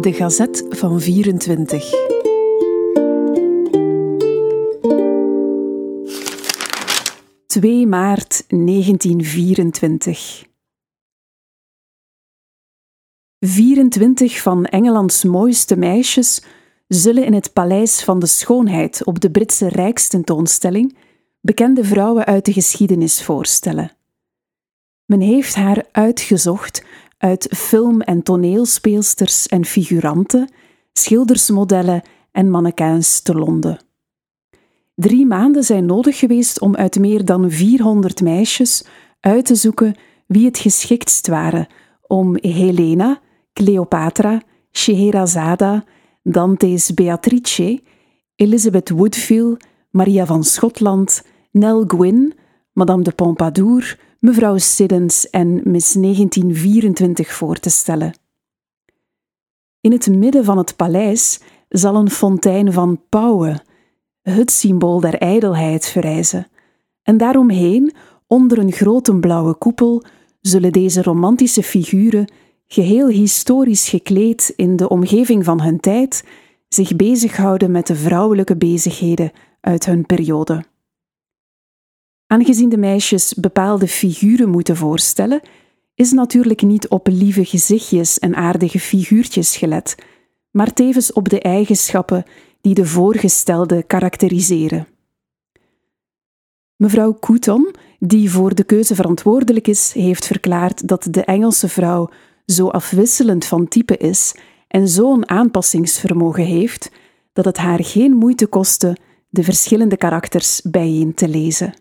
De Gazet van 24. ...2 maart 1924. 24 van Engelands mooiste meisjes zullen in het Paleis van de Schoonheid op de Britse Rijkstentoonstelling bekende vrouwen uit de geschiedenis voorstellen. Men heeft haar uitgezocht uit film- en toneelspeelsters en figuranten, schildersmodellen en mannequins te Londen. Drie maanden zijn nodig geweest om uit meer dan 400 meisjes uit te zoeken wie het geschiktst waren om Helena, Cleopatra, Scheherazade, Dante's Beatrice, Elizabeth Woodville, Maria van Schotland, Nell Gwyn, Madame de Pompadour, mevrouw Siddens en Miss 1924 voor te stellen. In het midden van het paleis zal een fontein van pauwen, het symbool der ijdelheid, verrijzen, en daaromheen, onder een grote blauwe koepel, zullen deze romantische figuren, geheel historisch gekleed in de omgeving van hun tijd, zich bezighouden met de vrouwelijke bezigheden uit hun periode. Aangezien de meisjes bepaalde figuren moeten voorstellen, is natuurlijk niet op lieve gezichtjes en aardige figuurtjes gelet, maar tevens op de eigenschappen die de voorgestelde karakteriseren. Mevrouw Couton, die voor de keuze verantwoordelijk is, heeft verklaard dat de Engelse vrouw zo afwisselend van type is en zo'n aanpassingsvermogen heeft, dat het haar geen moeite kostte de verschillende karakters bijeen te lezen.